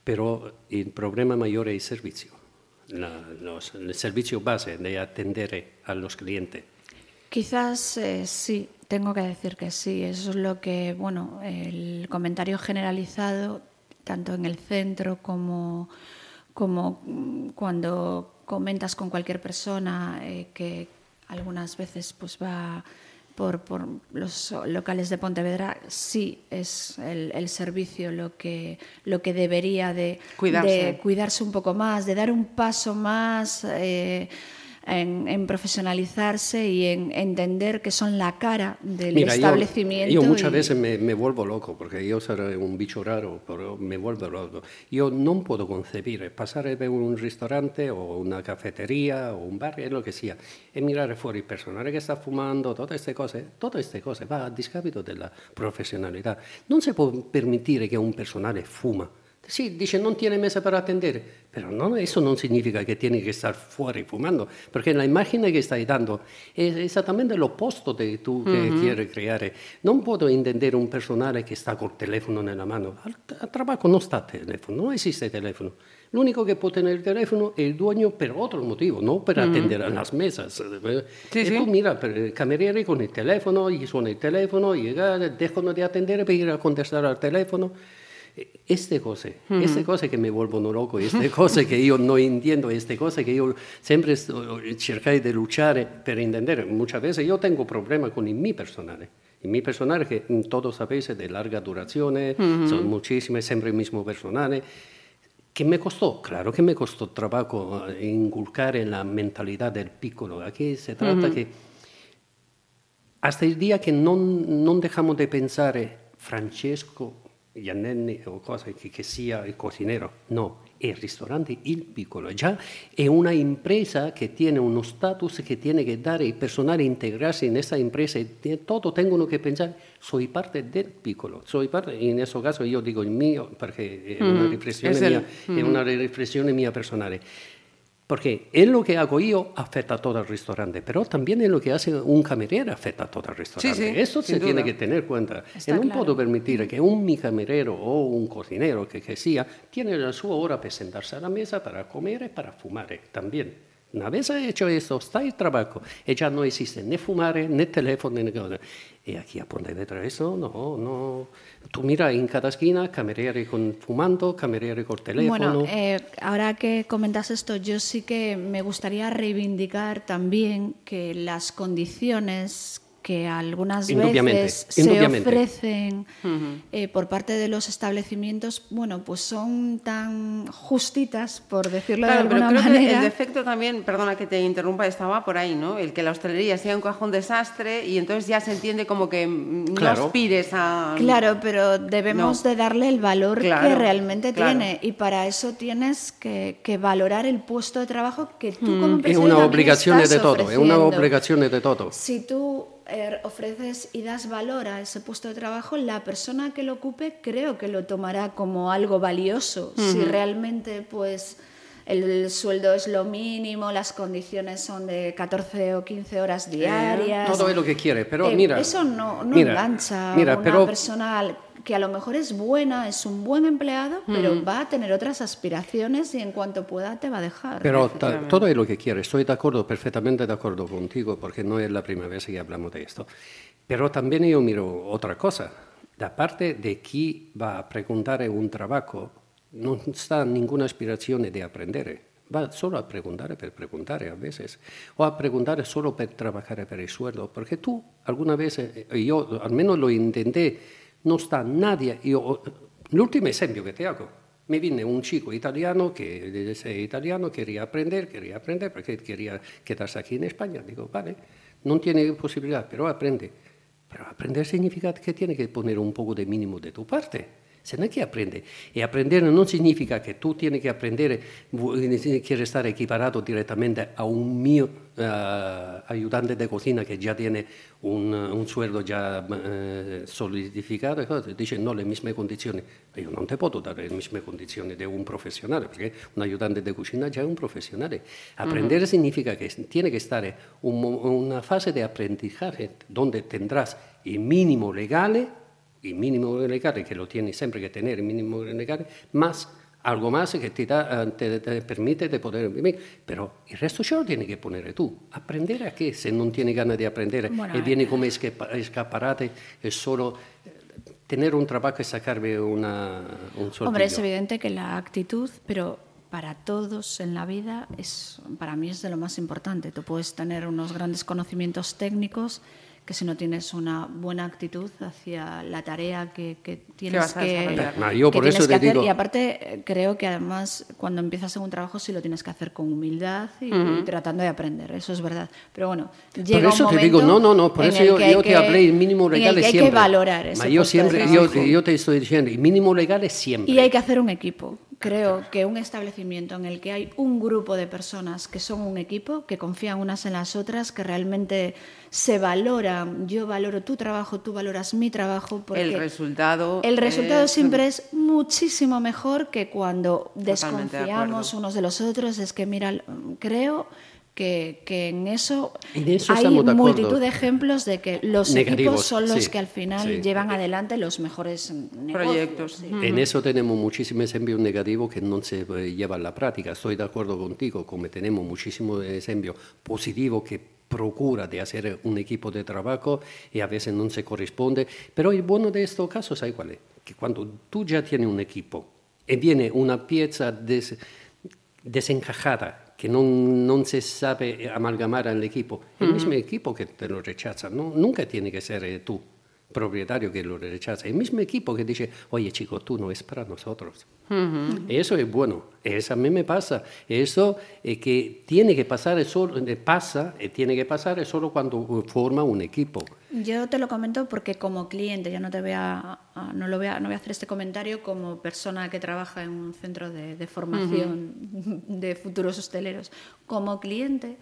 però il problema maggiore è il servizio, la- los- il servizio base di attendere a los clientes. Quizás eh, sí, tengo que decir que sí. Eso es lo que, bueno, el comentario generalizado, tanto en el centro como, como cuando comentas con cualquier persona eh, que algunas veces pues va por, por los locales de Pontevedra, sí es el, el servicio lo que, lo que debería de, Cuidarse. de cuidarse un poco más, de dar un paso más eh, en, en profesionalizarse y en entender que son la cara del Mira, yo- establecimiento. Yo, muchas y- veces me, me vuelvo loco, porque yo soy un bicho raro, pero me vuelvo loco. Yo no puedo concebir pasar en un restaurante o una cafetería o un bar, es lo que sea, y mirar fuera el personal que está fumando, todas estas cosas, todas estas cosas va a discapito della professionalità. Non si può permettere che un personale fuma. Sì, dice non tiene mesa per attendere, però no, eso non significa che tiene che stare fuori fumando, perché la immagine che stai dando è esattamente l'opposto che tu che quieres creare. Non puedo intendere un personale che sta col telefono nella mano. Al, al trabajo non sta telefono, non esiste telefono. L'unico che può tenere il telefono è il dueño per altro motivo, non per attendere a las mesas. Sì, e sì. tu mira, per il cameriere con il telefono, gli suona il telefono, llega, devono di attendere per ir a contestare al telefono. Este cose, este cose che mi vuelvono loco, queste (laughs) cose che io non intendo, queste cose che io sempre cercare di luchare per intendere. Muchas veces io tengo problema con il mio personale. Il mio personale che todos sabéis de larga durazione, sono muchísimas, sempre il mismo personale. que me costó, claro que me costó trabajo eh, inculcar en la mentalidad del piccolo. Aquí se trata uh -huh. que hasta el día que no, no dejamos de pensar eh, Giannelli o cosa che, che sia il cocinero, no, il ristorante Il Piccolo già è una impresa che tiene uno status che tiene che dare il personale integrarsi in questa impresa e tutto tengono che pensare soy parte del Piccolo, soy parte, in questo caso io dico il mio perché è una riflessione, mm, mia, mm. è una riflessione mia personale. Porque es lo que hago yo afecta a todo el restaurante, pero también es lo que hace un camarero afecta a todo el restaurante. Sí, sí, Eso se tiene que tener en cuenta. Está no claro. puedo permitir que un mi camarero o un cocinero que, que sea tiene la su hora para sentarse a la mesa para comer y para fumar también. Una vez hecho esto, está el trabajo y ya no existe ni fumar, ni teléfono, ni nada. Y aquí a Pontevedra eso, no, no. Tú mira en cada esquina, camarero con fumando, camarero con teléfono. Bueno, eh, ahora que comentas esto, yo sí que me gustaría reivindicar también que las condiciones que algunas veces se ofrecen eh, por parte de los establecimientos, bueno, pues son tan justitas, por decirlo de alguna pero creo manera. Que el defecto también, perdona que te interrumpa, estaba por ahí, ¿no? El que la hostelería sea un cajón desastre y entonces ya se entiende como que no aspires a... Claro, pero debemos de darle el valor que realmente tiene y para eso tienes que, valorar el puesto de trabajo que tú como empresario Es una obligación de todo, es una obligación de todo. Si tú ofreces y das valor a ese puesto de trabajo, la persona que lo ocupe creo que lo tomará como algo valioso. Si realmente pues el sueldo es lo mínimo, las condiciones son de 14 o 15 horas eh, diarias. todo es lo que quiere, pero eh, mira. Eso no, no engancha a una pero, persona que a lo mejor es buena, es un buen empleado, pero va a tener otras aspiraciones y en cuanto pueda te va a dejar. Pero todo es lo que quiere, estoy de acuerdo, perfectamente de acuerdo contigo, porque no es la primera vez que hablamos de esto. Pero también yo miro otra cosa. Da parte de quién va a preguntar un trabajo, no está ninguna aspiración de aprender. Va solo a preguntar por preguntar a veces, o a preguntar solo para trabajar por el sueldo, porque tú alguna vez, eh, yo al menos lo intenté, no está nadie. Io, l'ultimo esempio che ti hago, mi viene un chico italiano que italiano, quería aprender, quería aprender porque quería quedarse aquí en España. Digo, vale, no tiene posibilidad, pero aprende. Pero aprender significa que tiene que poner un poco de mínimo de tu parte. Se no es que aprende. Y aprender no significa que tú tienes que aprender, quieres estar equiparado directamente a un mío uh, ayudante de cocina que ya tiene un, un sueldo ya uh, solidificato. Dice no, le misme condizioni. Io non te posso dare le misme condizioni di un professionale, perché un ayudante de cocina ya es un profesional. Aprender uh -huh. significa que tiene que estar un, una fase de aprendizaje donde tendrás el mínimo legale il minimo legale, che lo tieni sempre che tenere, il minimo legale, más algo más que te, da, te, te permite de poder vivir, pero el resto ce lo tieni che ponere tu. Aprender a qué se non tieni ganas di apprendere bueno, e vieni come escaparate e solo eh, tener un trabajo y sacarme una, un soltillo. Hombre, es evidente que la actitud, pero para todos en la vida es para mí es de lo más importante. Tú puedes tener unos grandes conocimientos técnicos que si no tienes una buena actitud hacia la tarea que, que tienes que, no, yo por eso te hacer. Y aparte creo que además cuando empiezas en un trabajo sí lo tienes que hacer con humildad y, uh -huh. tratando de aprender, eso es verdad. Pero bueno, llega por eso un te digo, no, no, no, por eso yo, yo te hablé el mínimo legal que siempre. Hay que valorar ese yo siempre, yo, yo, te estoy diciendo, el mínimo legal es siempre. Y hay que hacer un equipo creo que un establecimiento en el que hay un grupo de personas que son un equipo, que confían unas en las otras, que realmente se valoran, yo valoro tu trabajo, tú valoras mi trabajo. Porque el resultado. El resultado es... siempre es muchísimo mejor que cuando desconfiamos unos de los otros. Es que, mira, creo que, que en, eso eso hay multitud de ejemplos de que los Negativos, equipos son los sí, que al final sí. llevan adelante los mejores negocios, proyectos. Sí. En eso tenemos muchísimos ejemplos negativos que no se llevan a la práctica. Estoy de acuerdo contigo, como tenemos muchísimos ejemplos positivos que procura de hacer un equipo de trabajo y a veces no se corresponde. Pero el bueno de estos casos, ¿sabes cuál es? que cuando tú ya tienes un equipo y viene una pieza des, desencajada, que no, no, se sabe amalgamar al equipo, el mismo equipo que te lo rechaza, no, nunca tiene que ser eh, tú propietario que lo rechaza, el mismo equipo que dice, oye chico, tú no es para nosotros. Eso es bueno, eso a mí me pasa, eso es que tiene que pasar, solo, eh, pasa, eh, tiene que pasar solo cuando forma un equipo. Yo te lo comento porque como cliente, ya no te voy a, no lo voy a, no voy a hacer este comentario como persona que trabaja en un centro de, de formación de futuros hosteleros, como cliente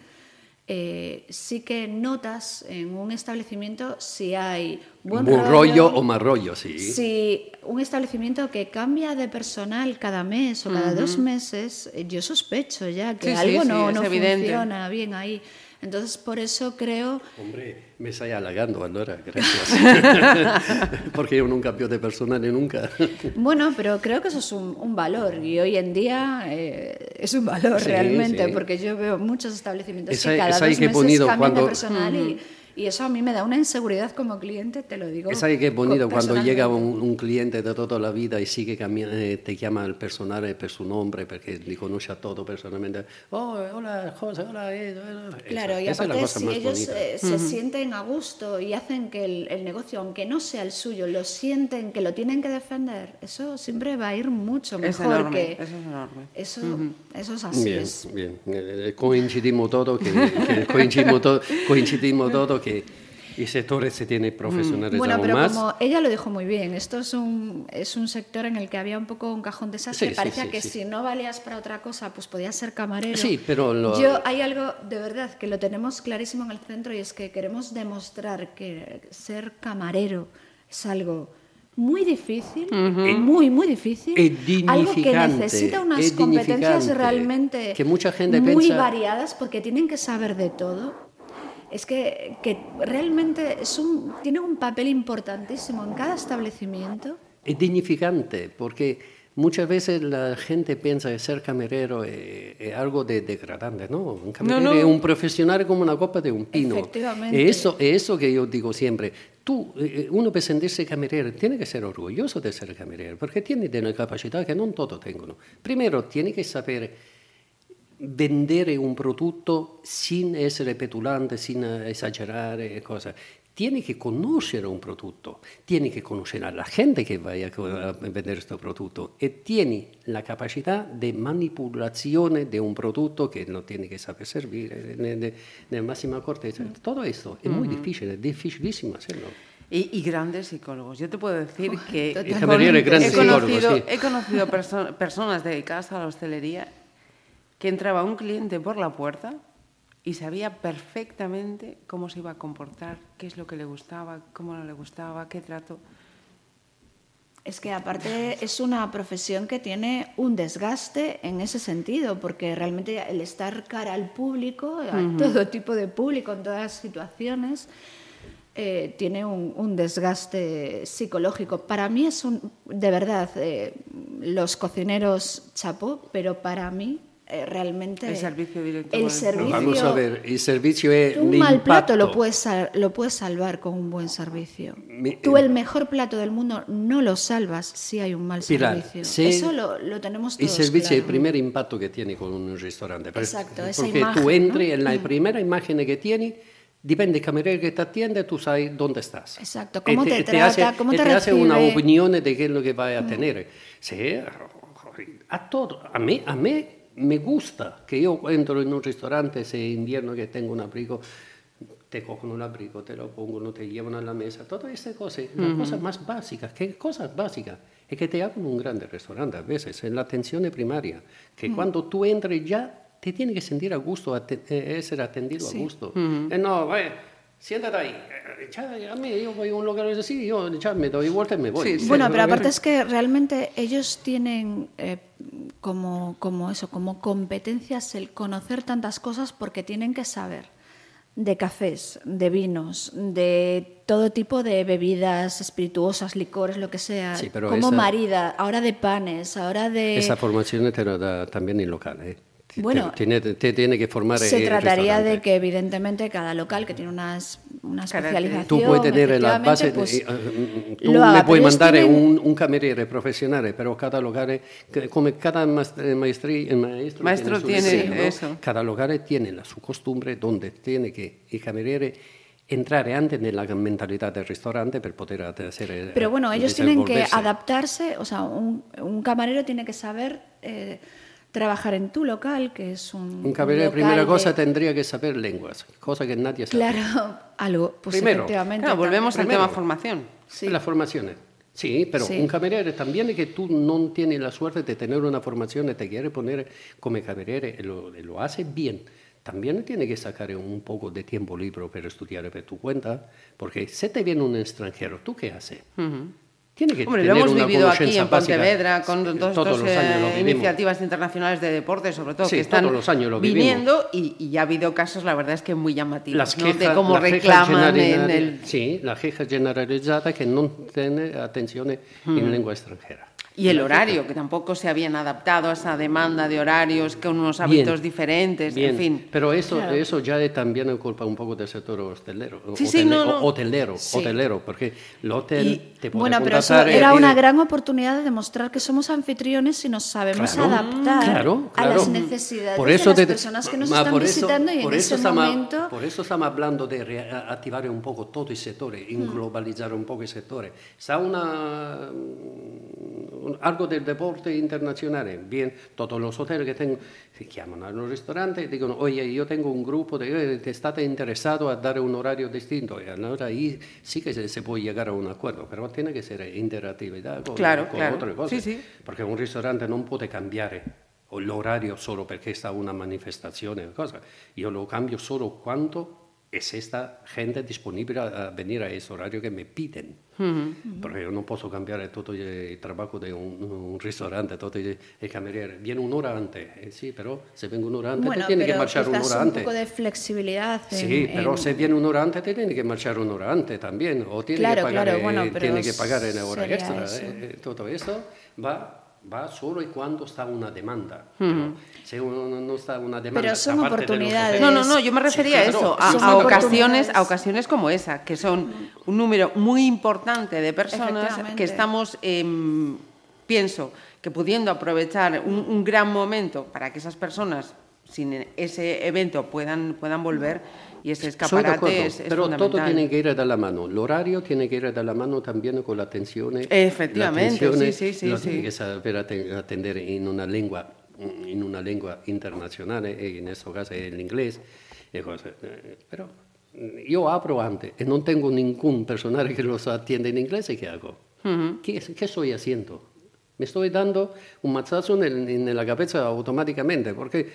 eh, sí que notas en un establecimiento si hay buen, rollo, o mal rollo, sí. Si un establecimiento que cambia de personal cada mes o cada dos meses, eh, yo sospecho ya que algo no, no funciona bien ahí. Entonces, por eso creo... Hombre, me estoy halagando, Andorra, gracias. (laughs) Porque yo nunca cambio de personal ni nunca. bueno, pero creo que eso es un, valor y hoy en día eh, es un valor realmente, porque yo veo muchos establecimientos que cada dos meses cambian de personal y y eso a mí me da una inseguridad como cliente, te lo digo. Es ahí que es bonito cuando llega un, cliente de toda la vida y sigue cambiando, eh, te llama el personal eh, por su nombre, porque le conoce a todo personalmente. Oh, hola, José, hola. Eh, claro, y aparte si ellos se sienten a gusto y hacen que el, negocio, aunque no sea el suyo, lo sienten que lo tienen que defender, eso siempre va a ir mucho mejor que... Eso es enorme. Eso, eso es así. Bien, bien. Coincidimos todo, que, que coincidimos todo, coincidimos todo que y sectores se tiene profesionales mm. Bueno, pero más. como ella lo dijo muy bien, esto es un, es un sector en el que había un poco un cajón de desastre. Parecía que si no valías para otra cosa, pues podías ser camarero. Sí, pero Yo hay algo de verdad que lo tenemos clarísimo en el centro y es que queremos demostrar que ser camarero es algo muy difícil, muy, muy difícil. algo que necesita unas competencias realmente que mucha gente muy variadas porque tienen que saber de todo es que, que realmente es un, tiene un papel importantísimo en cada establecimiento. Es dignificante, porque muchas veces la gente piensa que ser camarero es, algo de degradante, ¿no? Un camarero es un profesional como una copa de un pino. Efectivamente. Eso, es eso que yo digo siempre. Tú, eh, eh, uno para sentirse camarero, tiene que ser orgulloso de ser camarero, porque tiene una capacidad que no todos tengono. Primero, tiene que saber vendere un prodotto sin essere petulante, sin esagerare cose. Tieni che conoscere un prodotto, tieni che conoscere la gente che vai a, vedere questo prodotto e tieni la capacità di manipolazione di un prodotto che non tieni che saper servire nella massima accortezza. Tutto questo è molto difficile, è difficilissimo hacerlo. Y, y, grandes psicólogos. Yo te puedo decir que he, conocido, sí. he conocido perso personas dedicadas a la hostelería que entraba un cliente por la puerta y sabía perfectamente cómo se iba a comportar, qué es lo que le gustaba, cómo no le gustaba, qué trato. Es que aparte es una profesión que tiene un desgaste en ese sentido, porque realmente el estar cara al público, a todo tipo de público, en todas las situaciones, eh, tiene un, desgaste psicológico. Para mí es un, de verdad, eh, los cocineros chapó, pero para mí eh, realmente el servicio directo el servicio vamos a ver el servicio es un mal plato lo puedes lo puedes salvar con un buen servicio tú el mejor plato del mundo no lo salvas si hay un mal servicio eso lo, lo, tenemos todos el servicio claro. es el primer impacto que tiene con un restaurante exacto porque esa imagen, tú entras ¿no? en la mm. primera imagen que tiene Dipende del camarero que te atiende, tú sabes dónde estás. Exacto, cómo te, te, trata, hace, cómo te, te hace una opinión de qué es lo que va a tener. Sí, a todo. A mí, a mí me gusta que yo entro en un restaurante, ese invierno que tengo un abrigo, te cogen un abrigo, te lo pongo, te llevan a la mesa, todas estas cosas, uh -huh. las cosas más básicas, ¿qué cosas básicas? Es que te hagan un grande restaurante a veces, en la atención primaria, que uh -huh. cuando tú entres ya te tiene que sentir a gusto, a eh, ser atendido sí. a gusto. Uh -huh. eh, no, vaya, siéntate ahí. Ya, a mí, yo voy a un lugar así, yo ya me doy vuelta y me voy. Sí, sí. Bueno, pero aparte es que realmente ellos tienen eh, como, como eso, como competencias el conocer tantas cosas porque tienen que saber de cafés, de vinos, de todo tipo de bebidas espirituosas, licores, lo que sea, sí, como esa, marida, ahora de panes, ahora de... Esa formación te lo da también en local, ¿eh? Bueno, te, tiene, te tiene que formar Se el trataría de restaurante. que, evidentemente, cada local que tiene unas, una especialización. Tú puedes tener la efectivamente, base, pues, eh, eh, tú lo haga, le pero puedes ellos mandar tienen- un, un cameriere profesional, pero cada lugar, come cada maest- eh, maestri- eh, maestro, Maestro su tiene eso. Cada lugar tiene la su costumbre donde tiene que il cameriere entrare anche nella mentalità del ristorante per poter hacer Pero bueno, ellos tienen que adaptarse, o sea, un, un camarero tiene que saber eh, trabajar en tu local, que es un. Un cameriere, local primera de- cosa, tendría que saber lenguas, cosa que nadie sabe. Claro, (laughs) algo, pues Primero. efectivamente. Claro, volvemos al Primero. tema formación. Sí. La formazione. Sì, però Sì. un cameriere también che tu non tieni la suerte di tenere una formazione, te quiere poner come cameriere e lo, lo hace bien. También tiene que sacar un poco de tiempo libre para estudiar por tu cuenta, porque si te viene un extranjero, ¿tú qué haces? Tiene que Hombre, lo hemos vivido aquí en básica. Pontevedra con Sí, todas todos los años lo vivimos. iniciativas internacionales de deporte, sobre todo, Sí, que están todos los años lo vivimos. viniendo y, y ya ha habido casos, la verdad es que muy llamativos, Las ¿no? quejas, de cómo la reclaman en el... Sì, la queja generalizzata che non tiene attenzione in lingua extranjera. Y el horario, que tampoco se habían adaptado a esa demanda de horarios con unos hábitos Bien, diferentes, bien. en fin. Pero eso, Claro. eso ya es también culpa un poco del sector hostelero. Sí, sí, no, no. Hotelero, Sí. hotelero, porque el hotel Y- te puede Bueno, pero eso era una gran oportunidad de demostrar que somos anfitriones y nos sabemos Claro, adaptar claro, a las necesidades Por de las te- personas que nos ma están por eso- visitando y por en eso ese estamos- momento... Por eso estamos hablando de activar un poco todo el sector, Mm. un poco el sector. Sa una, un- algo del deporte internazionale, bien, todos los hoteles que tengo, si chiamano a un ristorante e dicono, oye, io tengo un gruppo, de, eh, te state interessato a dare un orario distinto, allora ahí sí que se, se puede llegar a un acuerdo, pero tiene que ser interactividad con, Claro, con claro. Sì, sì. perché un ristorante non può cambiare l'orario solo perché sta una manifestazione o cosa. Io lo cambio solo quando es esta gente disponible a venire a ese orario que me piden. Porque yo no puedo cambiar todo el trabajo de un, un restaurante, todo el, el cameriere. Viene una hora antes, eh, sí, pero se vengo una hora antes, Bueno, tiene que marchar una hora un antes. poco de flexibilidad. en- Sí, pero en- si viene una hora antes, te tiene que marchar una hora antes también. O tiene Claro, que pagar, claro, eh, bueno, pero tiene que pagar en hora extra. eso. eh, todo eso va, va solo y cuando está una demanda. Pero si uno no está una demanda. Pero son aparte de oportunidades. No, no, no, yo me refería Sí, a eso, a, a ocasiones, a oportunidades. ocasiones como esa, que son un número muy importante de personas que estamos, em, pienso, que pudiendo aprovechar un, un gran momento para que esas personas sin ese evento puedan, puedan volver y ese escaparate acuerdo, es, es pero todo fundamental. tiene que ir de la mano. El horario tiene que ir de la mano también con la atención. Efectivamente, la atenzione sí, sí, sí, lo sí. tiene que saber aten- atender en una lengua, en una lengua internacional, eh, en este caso el inglés. Eh, Pero yo abro antes y no tengo ningún personal que los atiende en inglés, ¿y qué hago? ¿Qué, qué estoy haciendo? Me estoy dando un mazzazo en, en la cabeza automáticamente, porque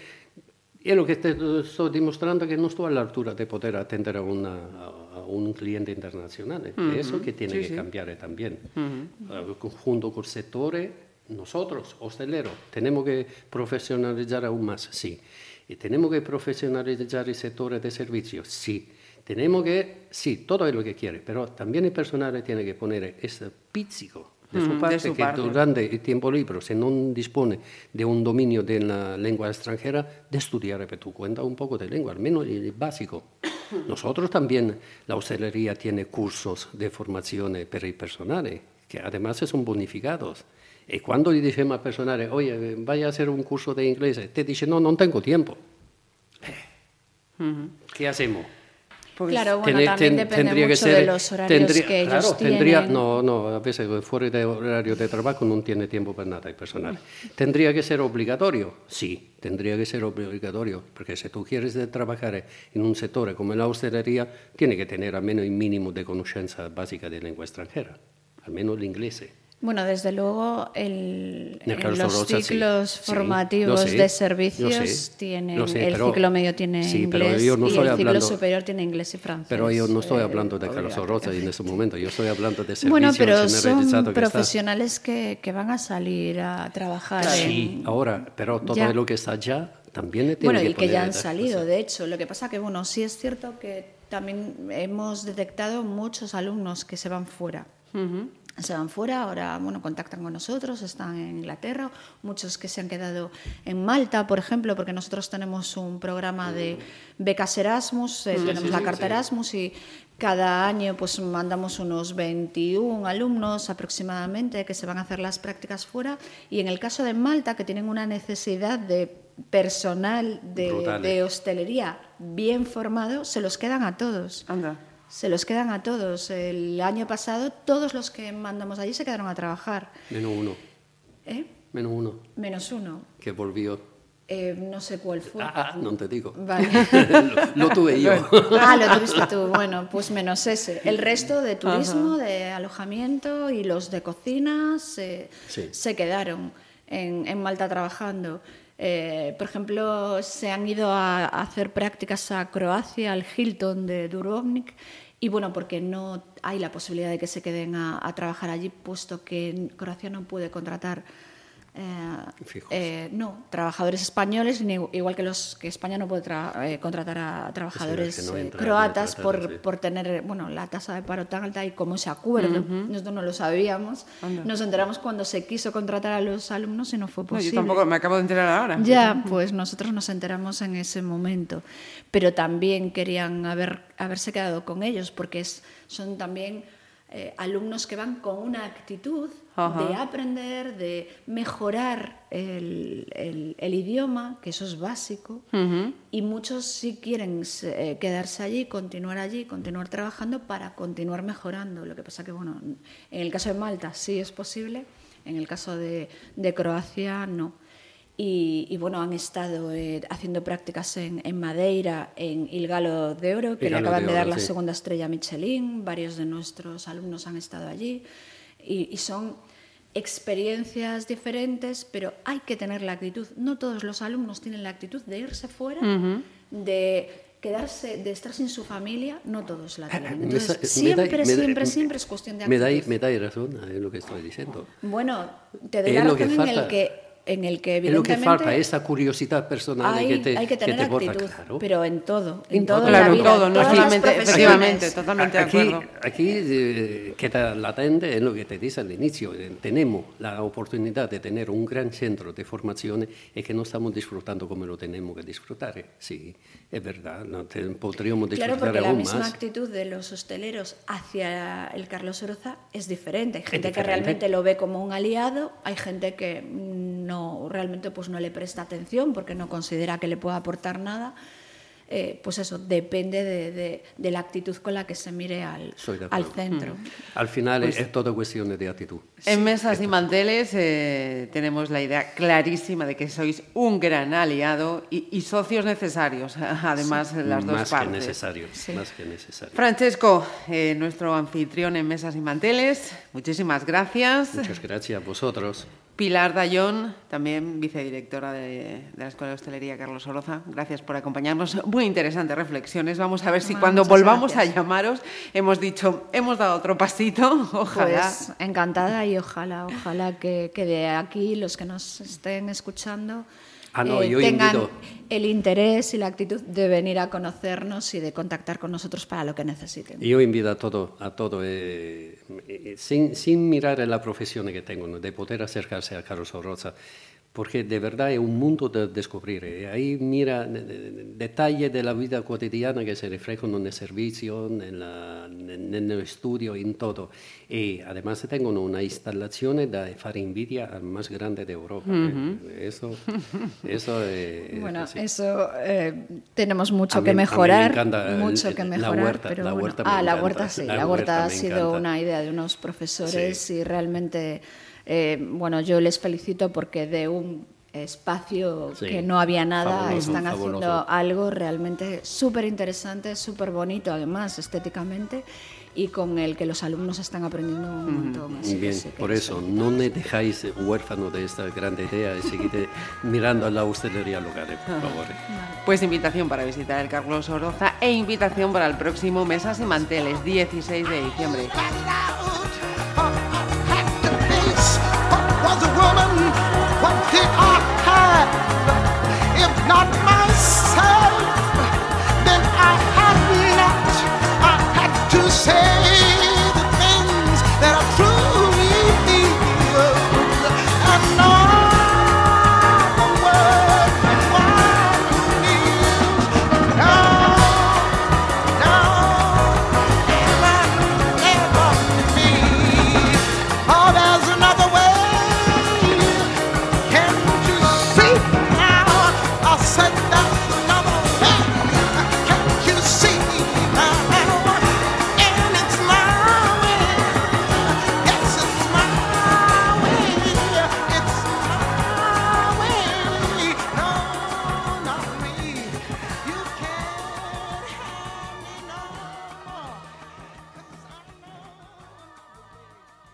es lo que estoy demostrando que no estoy a la altura de poder atender a, una, a- un cliente internacional. Eso que tiene Sí, que sí. cambiar también. Eh, junto con el sector, nosotros, hosteleros, tenemos que profesionalizar aún más, sí. Y tenemos que profesionalizar el sector de servicios, sí. Tenemos que, sí, todo es lo que quiere, pero también el personal tiene que poner ese pizzico de su Mm, de parte su que parte. durante el tiempo libre, si no dispone de un dominio de la lengua extranjera, de estudiar por tu cuenta un poco de lengua, al menos el básico. (coughs) Nosotros también, la hostelería tiene cursos de formación para el personal, que además son bonificados. Y cuando le decimos al personal, oye, vaya a hacer un curso de inglés, te dice, no, no tengo tiempo. ¿Qué hacemos? Pues, Claro, bueno, Tener- también ten- depende tendría mucho que ser- de los horarios tendría- que ellos claro, tienen. tendría, no, no, a veces fuera de horario de trabajo no tiene tiempo para nada el personal. ¿Tendría que ser obligatorio? Sí, tendría que ser obligatorio, porque si tú quieres trabajar en un sector como la hostelería, tiene que tener al menos el mínimo de conocencia básica de lengua extranjera, al menos el inglés. Bueno, desde luego el, el en los sí. ciclos Sí, formativos lo sé, de servicios sé, tienen sé, el pero- ciclo medio tiene sí, pero inglés yo no y estoy el ciclo hablando- superior tiene inglés y francés. Pero yo no estoy eh, hablando de Carlos. Rosa en ese momento, yo estoy hablando de servicios Bueno, pero son que profesionales que, que van a salir a trabajar Sí, en... ahora, pero todo Ya. lo que está allá también tiene Bueno, que y que ya han salido, de hecho. Lo que pasa que, bueno, sí es cierto que también hemos detectado muchos alumnos que se van fuera. Se van fuera, ahora bueno, contactan con nosotros, están en Inglaterra, muchos que se han quedado en Malta, por ejemplo, porque nosotros tenemos un programa de becas Erasmus, eh, tenemos la carta Erasmus y cada año pues mandamos unos 21 alumnos aproximadamente que se van a hacer las prácticas fuera. Y en el caso de Malta, que tienen una necesidad de personal de, de hostelería bien formado, se los quedan a todos. Anda. Se los quedan a todos. El año pasado todos los que mandamos allí se quedaron a trabajar. Menos uno. ¿Eh? Menos uno. Menos uno. Que volvió. Eh, no sé cuál fue. Ah, ah, no te digo. Vale. (laughs) lo, lo tuve yo. (laughs) Ah, lo tuviste tú. Bueno, pues menos ese. El resto de turismo, de alojamiento y los de cocina se, Sí. se quedaron en, en Malta trabajando. Eh, por ejemplo, se han ido a, a hacer prácticas a Croacia, al Hilton de Dubrovnik, y bueno, porque no hay la posibilidad de que se queden a, trabajar allí, puesto que Croacia no puede contratar eh, eh, no, trabajadores españoles, igual que los que España no puede tra- eh, contratar a trabajadores que no eh, entra croatas por, sí. por tener bueno, la tasa de paro tan alta y como ese acuerdo. Nosotros no lo sabíamos. Nos enteramos cuando se quiso contratar a los alumnos y no fue No, posible. yo tampoco me acabo de enterar ahora. Ya, pues nosotros nos enteramos en ese momento, pero también querían haber, haberse quedado con ellos porque es, son también eh, alumnos que van con una actitud Ajá. de aprender, de mejorar el, el- el idioma, que eso es básico, y muchos sí quieren eh, quedarse allí, continuar allí, continuar trabajando para continuar mejorando. Lo que pasa que, bueno, en el caso de Malta sí es posible, en el caso de, de Croacia no. Y, y, bueno, han estado eh, haciendo prácticas en, en Madeira, en Il Galo de Oro, que le acaban de de, dar Oro, la sí. segunda estrella Michelin. Varios de nuestros alumnos han estado allí. Y, y son experiencias diferentes, pero hay que tener la actitud. No todos los alumnos tienen la actitud de irse fuera, de quedarse, de estar sin su familia. No todos la tienen. (laughs) Entonces, me siempre, da- me da- siempre, siempre es cuestión de Me actitud. dais, me dais razón en lo que estoy diciendo. Bueno, te doy la razón en el que, en el que Es lo que evidentemente falta, esa curiosidad personal hay, que te, hay que tener te porta actitud, claro. pero en todo, en, En todo, en la Claro, vida, todo, no solamente, efectivamente, totalmente de aquí, acuerdo. aquí eh, queda latente en lo que te dice al inicio. eh, Tenemos la oportunidad de tener un gran centro de formación y que no estamos disfrutando como lo tenemos que disfrutar. eh. Sí, es verdad, no te- podríamos Claro, disfrutar porque la aún misma más. actitud de los hosteleros hacia el Carlos Oroza es diferente. Hay gente que diferente. realmente lo ve como un aliado, hay gente que no realmente pues no le presta atención porque no considera que le pueda aportar nada. Eh, pues eso depende de, de- de la actitud con la que se mire al, al centro. Al final Pues es todo cuestión de actitud. En mesas y manteles eh, tenemos la idea clarísima de que sois un gran aliado y, y socios necesarios, (laughs) además las dos más partes. que necesario, Sí. más que necesario. Francesco, eh, nuestro anfitrión en mesas y manteles, muchísimas gracias. Muchas gracias a vosotros. Pilar Dayón, también vicedirectora de, de la Escuela de Hostelería Carlos Oroza, gracias por acompañarnos. Muy interesantes reflexiones. Vamos a ver si cuando volvamos gracias. a llamaros hemos dicho, hemos dado otro pasito, (laughs) ojalá. Pues encantada y ojalá, ojalá que, que de aquí los que nos estén escuchando Ah, no, eh, yo tengan invito. el interés y la actitud de venir a conocernos y de contactar con nosotros para lo que necesiten. Yo invito a todo, a todo eh, eh, sin, sin mirar en la profesión que tengo, ¿no? de poder acercarse a Carlos Oroza, porque de verdad es un mundo de descubrir. eh. Ahí mira de- de- de- detalles de la vida cotidiana que se reflejan en el servicio, en, la, en, el estudio, en todo. Y además tengo una instalación de fare invidia al más grande de Europa. eh. Eso, (laughs) eso es Bueno, eso eh, tenemos mucho mí- que me mejorar, el- mucho que la mejorar, huerta, pero la bueno. huerta me ah, la huerta sí, la la, huerta ha me sido encanta. una idea de unos profesores Sí. y realmente, eh, bueno, yo les felicito porque de un espacio Sí, que no había nada fabuloso, están fabuloso. haciendo algo realmente súper interesante, súper bonito además estéticamente y con el que los alumnos están aprendiendo un montón. así que Bien, sí que por eso, no me dejáis huérfano de esta grande idea y seguid (laughs) mirando a la hostelería local, por favor. Pues invitación para visitar el Carlos Oroza e invitación para el próximo Mesas y Manteles, 16 de diciembre. If not myself.